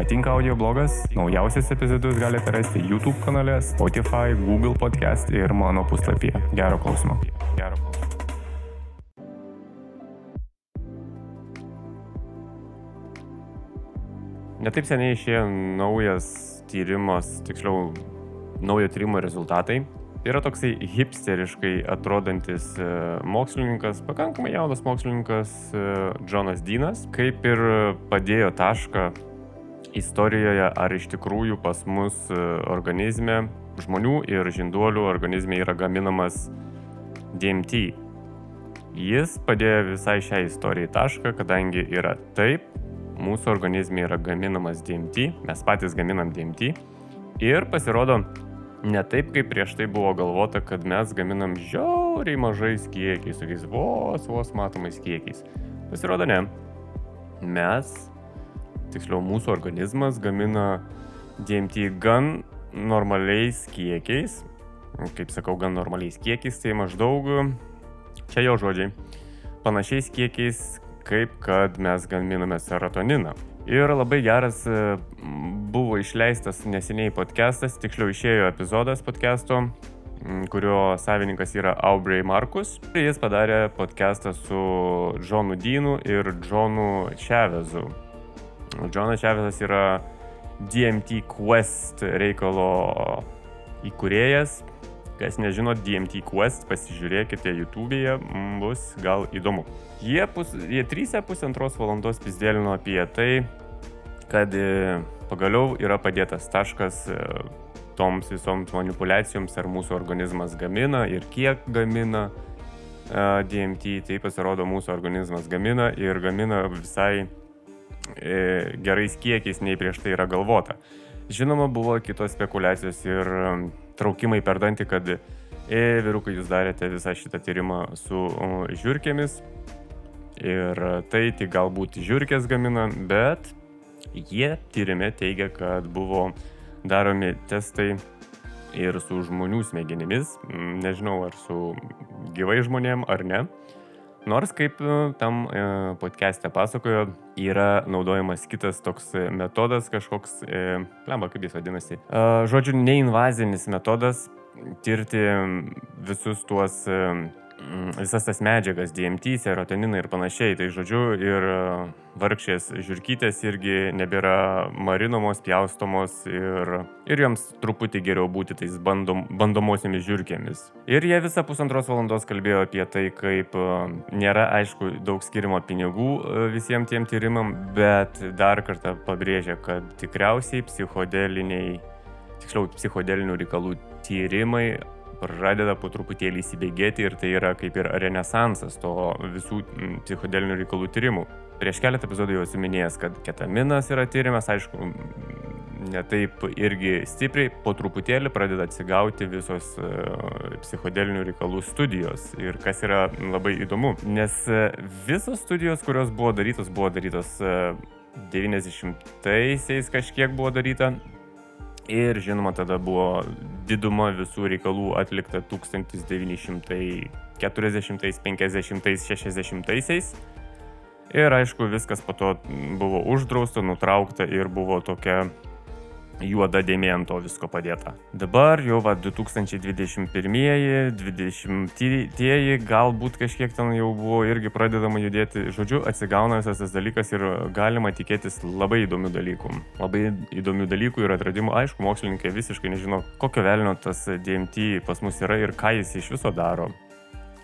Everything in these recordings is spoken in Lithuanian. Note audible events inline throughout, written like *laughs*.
Patinka audio blogas? Naujausias epizodus galite rasti YouTube kanale, Spotify, Google podcast ir mano puslapyje. Gero klausimo. Gero klausimo. Netaip seniai išėjo naujas tyrimas, tiksliau, naujo tyrimo rezultatai. Yra toksai hipsteriškai atrodantis e, mokslininkas, pakankamai jaunas mokslininkas e, Jonas Dynas, kaip ir padėjo tašką istorijoje, ar iš tikrųjų pas mus e, organizme, žmonių ir žinduolių organizme yra gaminamas DMT. Jis padėjo visai šią istoriją tašką, kadangi yra taip, mūsų organizme yra gaminamas DMT, mes patys gaminam DMT ir pasirodo, ne taip, kaip prieš tai buvo galvota, kad mes gaminam žiauriai mažais kiekiais, tokiais vos, vos matomais kiekiais. Pasirodo, ne. Mes, tiksliau mūsų organizmas gamina DMT gan normaliais kiekiais, kaip sakau, gan normaliais kiekiais, tai maždaug, čia jo žodžiai, panašiais kiekiais, kaip kad mes gaminame serotoniną. Ir labai geras buvo išleistas neseniai podcastas, tiksliau išėjo epizodas podcasto, kurio savininkas yra Aubrey Markus. Jis padarė podcastą su Johnu Dynu ir Johnu Čevezu. Johnas Čevezas yra DMT Quest reikalo įkūrėjas, Kas nežino DMT Quest, pasižiūrėkite YouTube'e, bus gal įdomu. Jie, pus, jie trysę pusantros valandos pizdėlino apie tai, kad e, pagaliau yra padėtas taškas e, toms visoms manipulacijoms, ar mūsų organizmas gamina ir kiek gamina e, DMT, tai pasirodo mūsų organizmas gamina ir gamina visai gerais kiekiais, nei prieš tai yra galvota. Žinoma, buvo kitos spekulacijos ir traukimai per dantį, kad e, vyrukai, jūs darėte visą šitą tyrimą su žiūrkėmis ir tai tik galbūt žiūrkės gamina, bet jie tyrime teigia, kad buvo daromi testai ir su žmonių smegenimis, nežinau ar su gyvai žmonėm ar ne. Nors kaip e, tam e, podcast'e pasakojo, yra naudojamas kitas toks metodas, kažkoks, e, lemba, kaip jis vadinasi. Žodžiu, neinvazinis metodas tirti visus tuos visas tas medžiagas, DMT, serotoniną ir panašiai. Tai žodžiu, ir e, vargšės žiūrkytės irgi nebėra marinomos, pjaustomos ir, ir joms truputį geriau būti tais bandom, bandomosiomis žiūrkėmis. Ir jie visą pusantros valandos kalbėjo apie tai, kaip e, nėra, aišku, daug skirimo pinigų e, visiems tiem tyrimam, bet dar kartą pabrėžė, kad tikriausiai psichodeliniai, tiksliau, psichodelinių reikalų tyrimai pradeda po truputėlį įsibėgėti ir tai yra kaip ir renesansas to visų psichodelinių reikalų tyrimų. Prieš keletą epizodų jau esu minėjęs, kad ketaminas yra tyrimas, aišku, ne taip irgi stipriai, po truputėlį pradeda atsigauti visos uh, psichodelinių reikalų studijos. Ir kas yra labai įdomu, nes uh, visos studijos, kurios buvo darytos, buvo darytos uh, 90-aisiais kažkiek buvo daryta, Ir žinoma, tada buvo diduma visų reikalų atlikta 1940, 50, 60. Ir aišku, viskas po to buvo uždrausta, nutraukta ir buvo tokia juoda dėmė ant to visko padėta. Dabar jau va 2021-ieji, 20-ieji, galbūt kažkiek ten jau buvo irgi pradedama judėti, žodžiu, atsigauna visas tas dalykas ir galima tikėtis labai įdomių dalykų. Labai įdomių dalykų ir atradimų, aišku, mokslininkai visiškai nežino, kokio velnio tas DMT pas mus yra ir ką jis iš viso daro.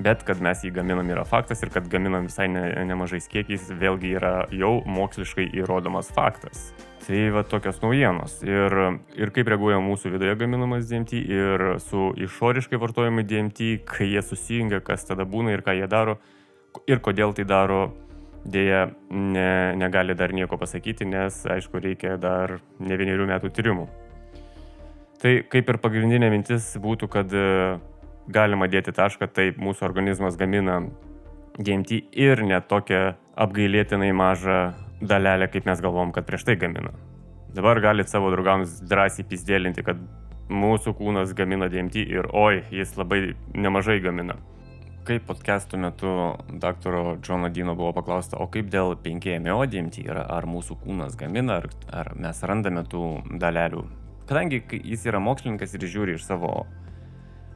Bet kad mes jį gaminam yra faktas ir kad gaminam visai ne, nemažais kiekiais vėlgi yra jau moksliškai įrodomas faktas. Tai va tokios naujienos. Ir, ir kaip reaguoja mūsų viduje gaminamas DMT ir su išoriškai vartojami DMT, kai jie susijungia, kas tada būna ir ką jie daro ir kodėl tai daro, dėja ne, negali dar nieko pasakyti, nes aišku reikia dar ne vienerių metų tyrimų. Tai kaip ir pagrindinė mintis būtų, kad galima dėti tašką, taip mūsų organizmas gamina DMT ir net tokią apgailėtinai mažą dalelę, kaip mes galvom, kad prieš tai gamina. Dabar galit savo draugams drąsiai pizdėlinti, kad mūsų kūnas gamina DMT ir oi, jis labai nemažai gamina. kaip podcastų metu daktaro Džono Dino buvo paklausta, o kaip dėl 5-MO DMT yra, ar mūsų kūnas gamina, ar, ar mes randame tų dalelių. Kadangi jis yra mokslininkas ir žiūri iš savo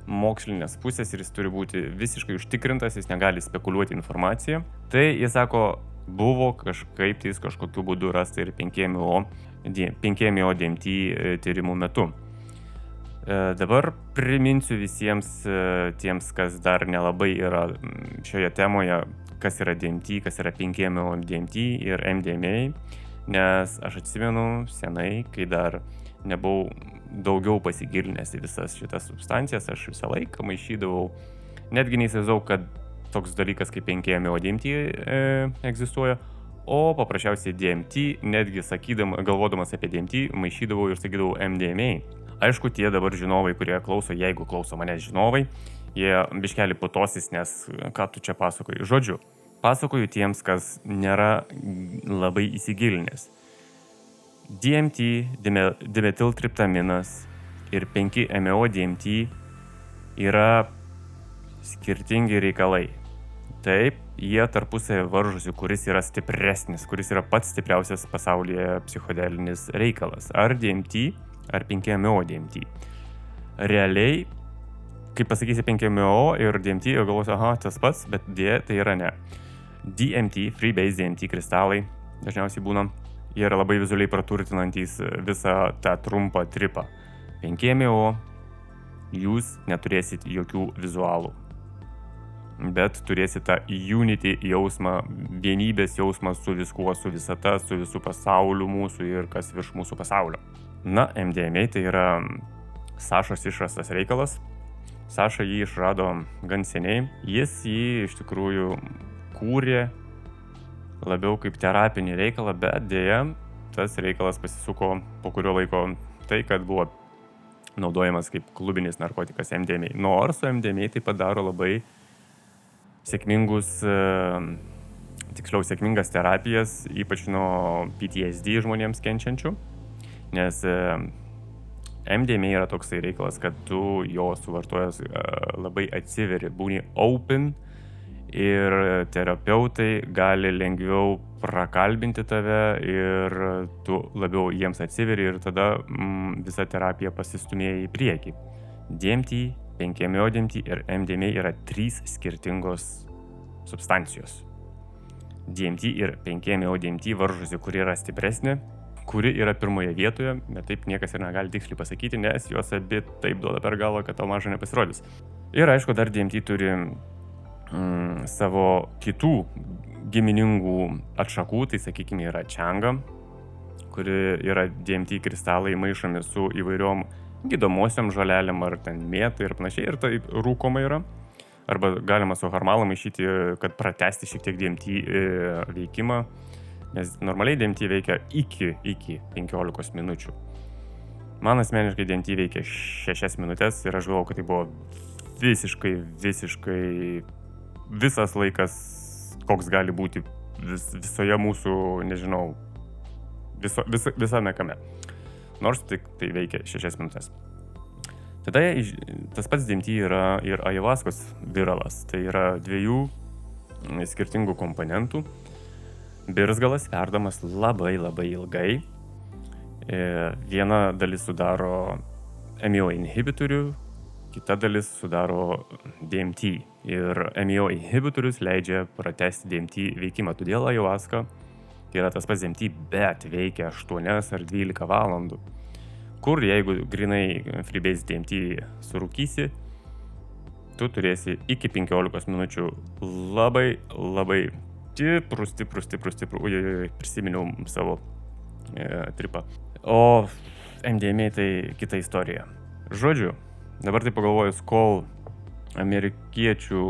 mokslinės pusės ir jis turi būti visiškai užtikrintas, jis negali spekuliuoti informaciją, tai jis sako, buvo kažkaip tais kažkokiu būdu rasta ir 5-MO 5-MO DMT tyrimų metu. E, dabar priminsiu visiems e, tiems, kas dar nelabai yra šioje temoje, kas yra DMT, kas yra 5-MO DMT ir MDMA, nes aš atsimenu senai, kai dar nebuvau daugiau pasigilinęs į visas šitas substancijas, aš visą laiką maišydavau, netgi neįsivaizdavau, kad toks dalykas kaip 5-MO DMT e, egzistuoja, o paprasčiausiai DMT, netgi sakydam, galvodamas apie DMT, maišydavau ir sakydavau MDMA Aišku, tie dabar žinovai, kurie klauso, jeigu klauso manęs žinovai, jie biškeli putosis, nes ką tu čia pasakoji. Žodžiu, pasakoju tiems, kas nėra labai įsigilinęs. DMT, dimetiltriptaminas ir 5-MeO DMT yra skirtingi reikalai. Taip, jie tarpusavį varžosi, kuris yra stipresnis, kuris yra pats stipriausias pasaulyje psichodelinis reikalas. Ar DMT ar 5MO DMT. Realiai, kai pasakysi 5MO ir DMT, jau galvosi, aha, tas pats, bet dėja tai yra ne. DMT, Freebase DMT kristalai dažniausiai būna, jie yra labai vizualiai praturtinantys visą tą trumpą tripą. 5MO jūs neturėsit jokių vizualų bet turėsi tą unity jausmą, vienybės jausmą su viskuo, su visata, su visų pasauliu mūsų ir kas virš mūsų pasaulio. Na, MDMA tai yra Sašos išrastas reikalas. Saša jį išrado gan seniai. Jis jį iš tikrųjų kūrė labiau kaip terapinį reikalą, bet dėja tas reikalas pasisuko po kurio laiko tai, kad buvo naudojamas kaip klubinis narkotikas MDMA. Nors su MDMA taip pat daro labai sėkmingus, tiksliau sėkmingas terapijas, ypač nuo PTSD žmonėms kenčiančių nes MDMA yra toksai reikalas, kad tu jo suvartojas labai atsiveri, būni open ir terapeutai gali lengviau prakalbinti tave ir tu labiau jiems atsiveri ir tada mm, visa terapija pasistumėja į priekį. DMT, 5-MeO DMT ir MDMA yra trys skirtingos substancijos. DMT ir 5-MeO DMT varžosi, kuri yra stipresnė kuri yra pirmoje vietoje, bet taip niekas ir negali tiksliai pasakyti, nes jos abi taip duoda per galvą, kad to mažo nepasirodys. Ir aišku, dar DMT turi mm, savo kitų giminingų atšakų, tai sakykime yra čianga, kuri yra DMT kristalai maišomi su įvairiom gydomosiam žalelėm ar ten mėtai ir panašiai, ir tai rūkoma yra. Arba galima su harmalą maišyti, kad pratesti šiek tiek DMT e, veikimą Nes normaliai DMT veikia iki, iki 15 minučių. Man asmeniškai DMT veikia 6 minutės ir aš galvoju, kad tai buvo visiškai, visiškai visas laikas, koks gali būti vis, visoje mūsų, nežinau, viso, vis, visame kame. Nors tik tai veikia 6 minutės. Tada tas pats DMT yra ir ajavaskos viralas. Tai yra dviejų skirtingų komponentų birzgalas verdamas labai labai ilgai. E, viena dalis sudaro MIO inhibitorių, kita dalis sudaro DMT. Ir MIO inhibitorius leidžia pratesti DMT veikimą. Todėl ayahuasca tai yra tas pats DMT, bet veikia 8 ar 12 valandų. Kur jeigu grinai freebase DMT surūkysi, tu turėsi iki 15 minučių labai labai stiprų, stiprų, stiprų, stiprų. Ui, prisiminiau savo e, tripą. O MDMA tai kita istorija. Žodžiu, dabar tai pagalvojus, kol amerikiečių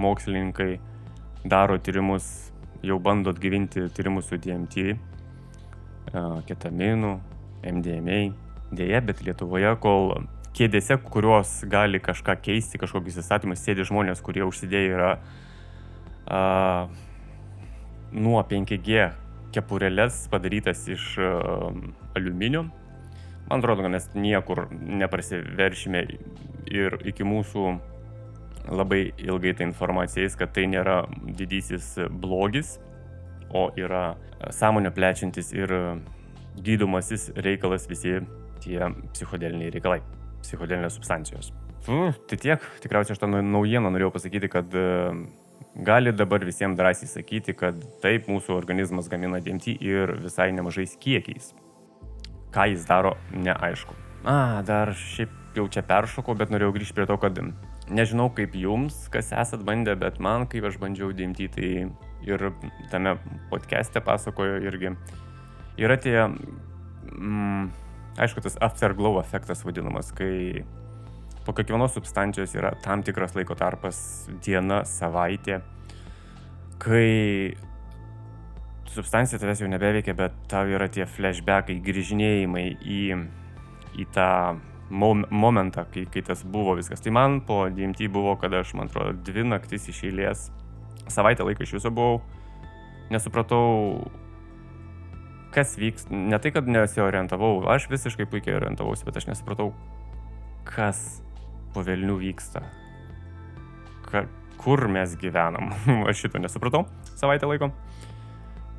mokslininkai daro tyrimus, jau bando atgyvinti tyrimus su DMT, e, ketaminų, MDMA, dėja, bet Lietuvoje, kol kėdėse, kurios gali kažką keisti, kažkokius įstatymus, sėdi žmonės, kurie užsidėję yra uh, nuo 5G kepurėlės padarytas iš uh, aliuminio. Man atrodo, kad mes niekur neprasiveršime ir iki mūsų labai ilgai tą informaciją eis, kad tai nėra didysis blogis, o yra sąmonę plečiantis ir gydomasis reikalas visi tie psichodeliniai reikalai, psichodelinės substancijos. Fu, tai tiek, tikriausiai aš tą naujieną norėjau pasakyti, kad gali dabar visiems drąsiai sakyti, kad taip mūsų organizmas gamina DMT ir visai nemažais kiekiais. Ką jis daro, neaišku. A, dar šiaip jau čia peršokau, bet norėjau grįžti prie to, kad nežinau kaip jums, kas esat bandę, bet man, kai aš bandžiau DMT, tai ir tame podcast'e pasakojo irgi, yra tie, mm, aišku, tas afterglow efektas vadinamas, kai po kiekvienos substancijos yra tam tikras laiko tarpas, diena, savaitė, kai substancija tavęs jau nebeveikia, bet tau yra tie flashbackai, grįžinėjimai į, į tą mom, momentą, kai, kai tas buvo viskas. Tai man po DMT buvo, kada aš, man atrodo, dvi naktis iš eilės, savaitę laiko iš viso buvau, nesupratau, kas vyks. Ne tai, kad nesiorientavau, aš visiškai puikiai orientavausi, bet aš nesupratau, kas po Vilnių vyksta. Ka, kur mes gyvenam. *laughs* Aš šito nesupratau savaitę laiko.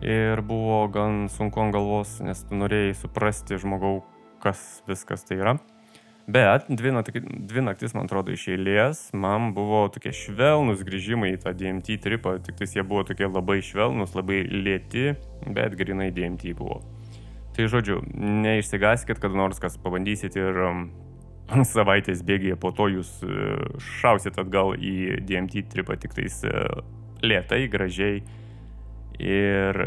Ir buvo gan sunku ant galvos, nes tu norėjai suprasti žmogau, kas viskas tai yra. Bet dvi, dvi naktis, man atrodo, iš eilės, man buvo tokie švelnus grįžimai į tą DMT tripą, tik tais jie buvo tokie labai švelnus, labai lėti, bet grinai DMT buvo. Tai žodžiu, neišsigaskit, kad nors kas pabandysit ir um, *clears throat* savaitės bėgėje po to jūs e, šausit atgal į DMT tripą tik tais e, lėtai, gražiai ir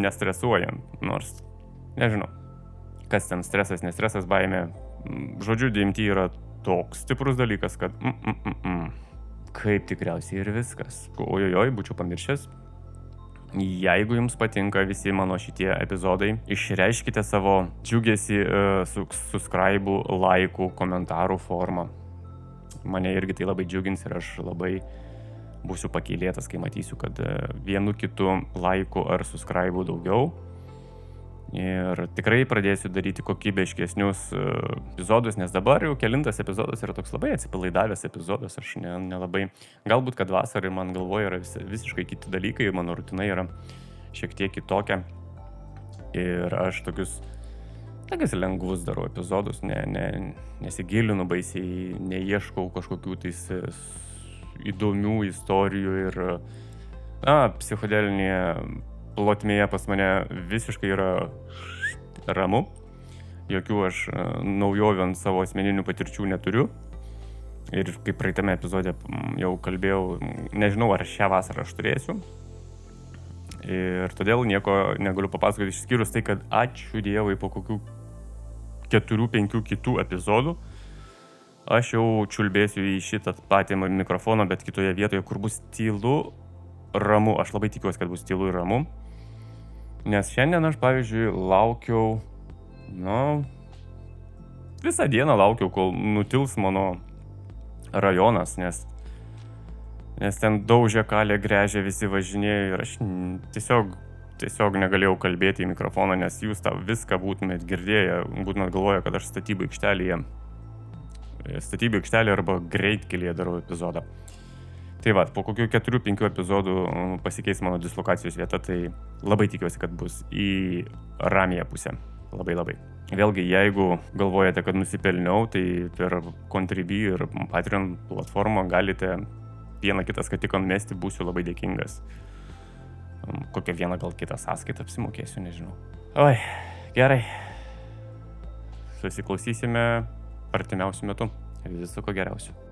nestresuojant, nors nežinau, kas ten stresas, nestresas, baime. Žodžiu, DMT yra toks stiprus dalykas, kad mm, mm, mm, mm. kaip tikriausiai ir viskas. Ojojoj, būčiau pamiršęs, Jeigu jums patinka visi mano šitie epizodai, išreiškite savo džiugesį uh, su subscribe, laikų, komentarų formą. Mane irgi tai labai džiugins ir aš labai būsiu pakilėtas, kai matysiu, kad uh, vienu kitu laiku ar subscribe daugiau Ir tikrai pradėsiu daryti kokybiškesnius e, epizodus, nes dabar jau kelintas epizodas yra toks labai atsipalaidavęs epizodas, aš nelabai, ne galbūt kad vasarai man galvoje yra vis, visiškai kiti dalykai, mano rutina yra šiek tiek kitokia. Ir aš tokius, tokius lengvus darau epizodus, ne, ne, nesigilinu baisiai, neieškau kažkokių tais e, įdomių istorijų ir, na, psichodelinėje plotmėje pas mane visiškai yra ramu. Jokių aš e, naujovių ant savo asmeninių patirčių neturiu. Ir kaip praeitame epizode jau kalbėjau, nežinau ar šią vasarą aš turėsiu. Ir todėl nieko negaliu papasakoti išskyrus tai, kad ačiū Dievui po kokių keturių, penkių kitų epizodų aš jau čiulbėsiu į šitą patį mikrofoną, bet kitoje vietoje, kur bus tylu, ramu. Aš labai tikiuosi, kad bus tylu ir ramu. Nes šiandien aš, pavyzdžiui, laukiau, nu, visą dieną laukiau, kol nutils mano rajonas, nes, nes ten daužė kalė, grežė, visi važinėjo ir aš tiesiog, tiesiog negalėjau kalbėti į mikrofoną, nes jūs tą viską būtumėt girdėję, būtumėt galvoję, kad aš statybų aikštelėje, statybų aikštelėje arba greitkelėje darau epizodą. Tai va, po kokių 4-5 epizodų pasikeis mano dislokacijos vieta, tai labai tikiuosi, kad bus į ramėje pusę. Labai labai. Vėlgi, jeigu galvojate, kad nusipelniau, tai per Contribui ir Patreon platformą galite vieną kitą skatiką mesti, būsiu labai dėkingas. Kokią vieną gal kitą sąskaitą apsimokėsiu, nežinau. Oi, gerai. Susiklausysime artimiausių metų. Viso ko geriausio.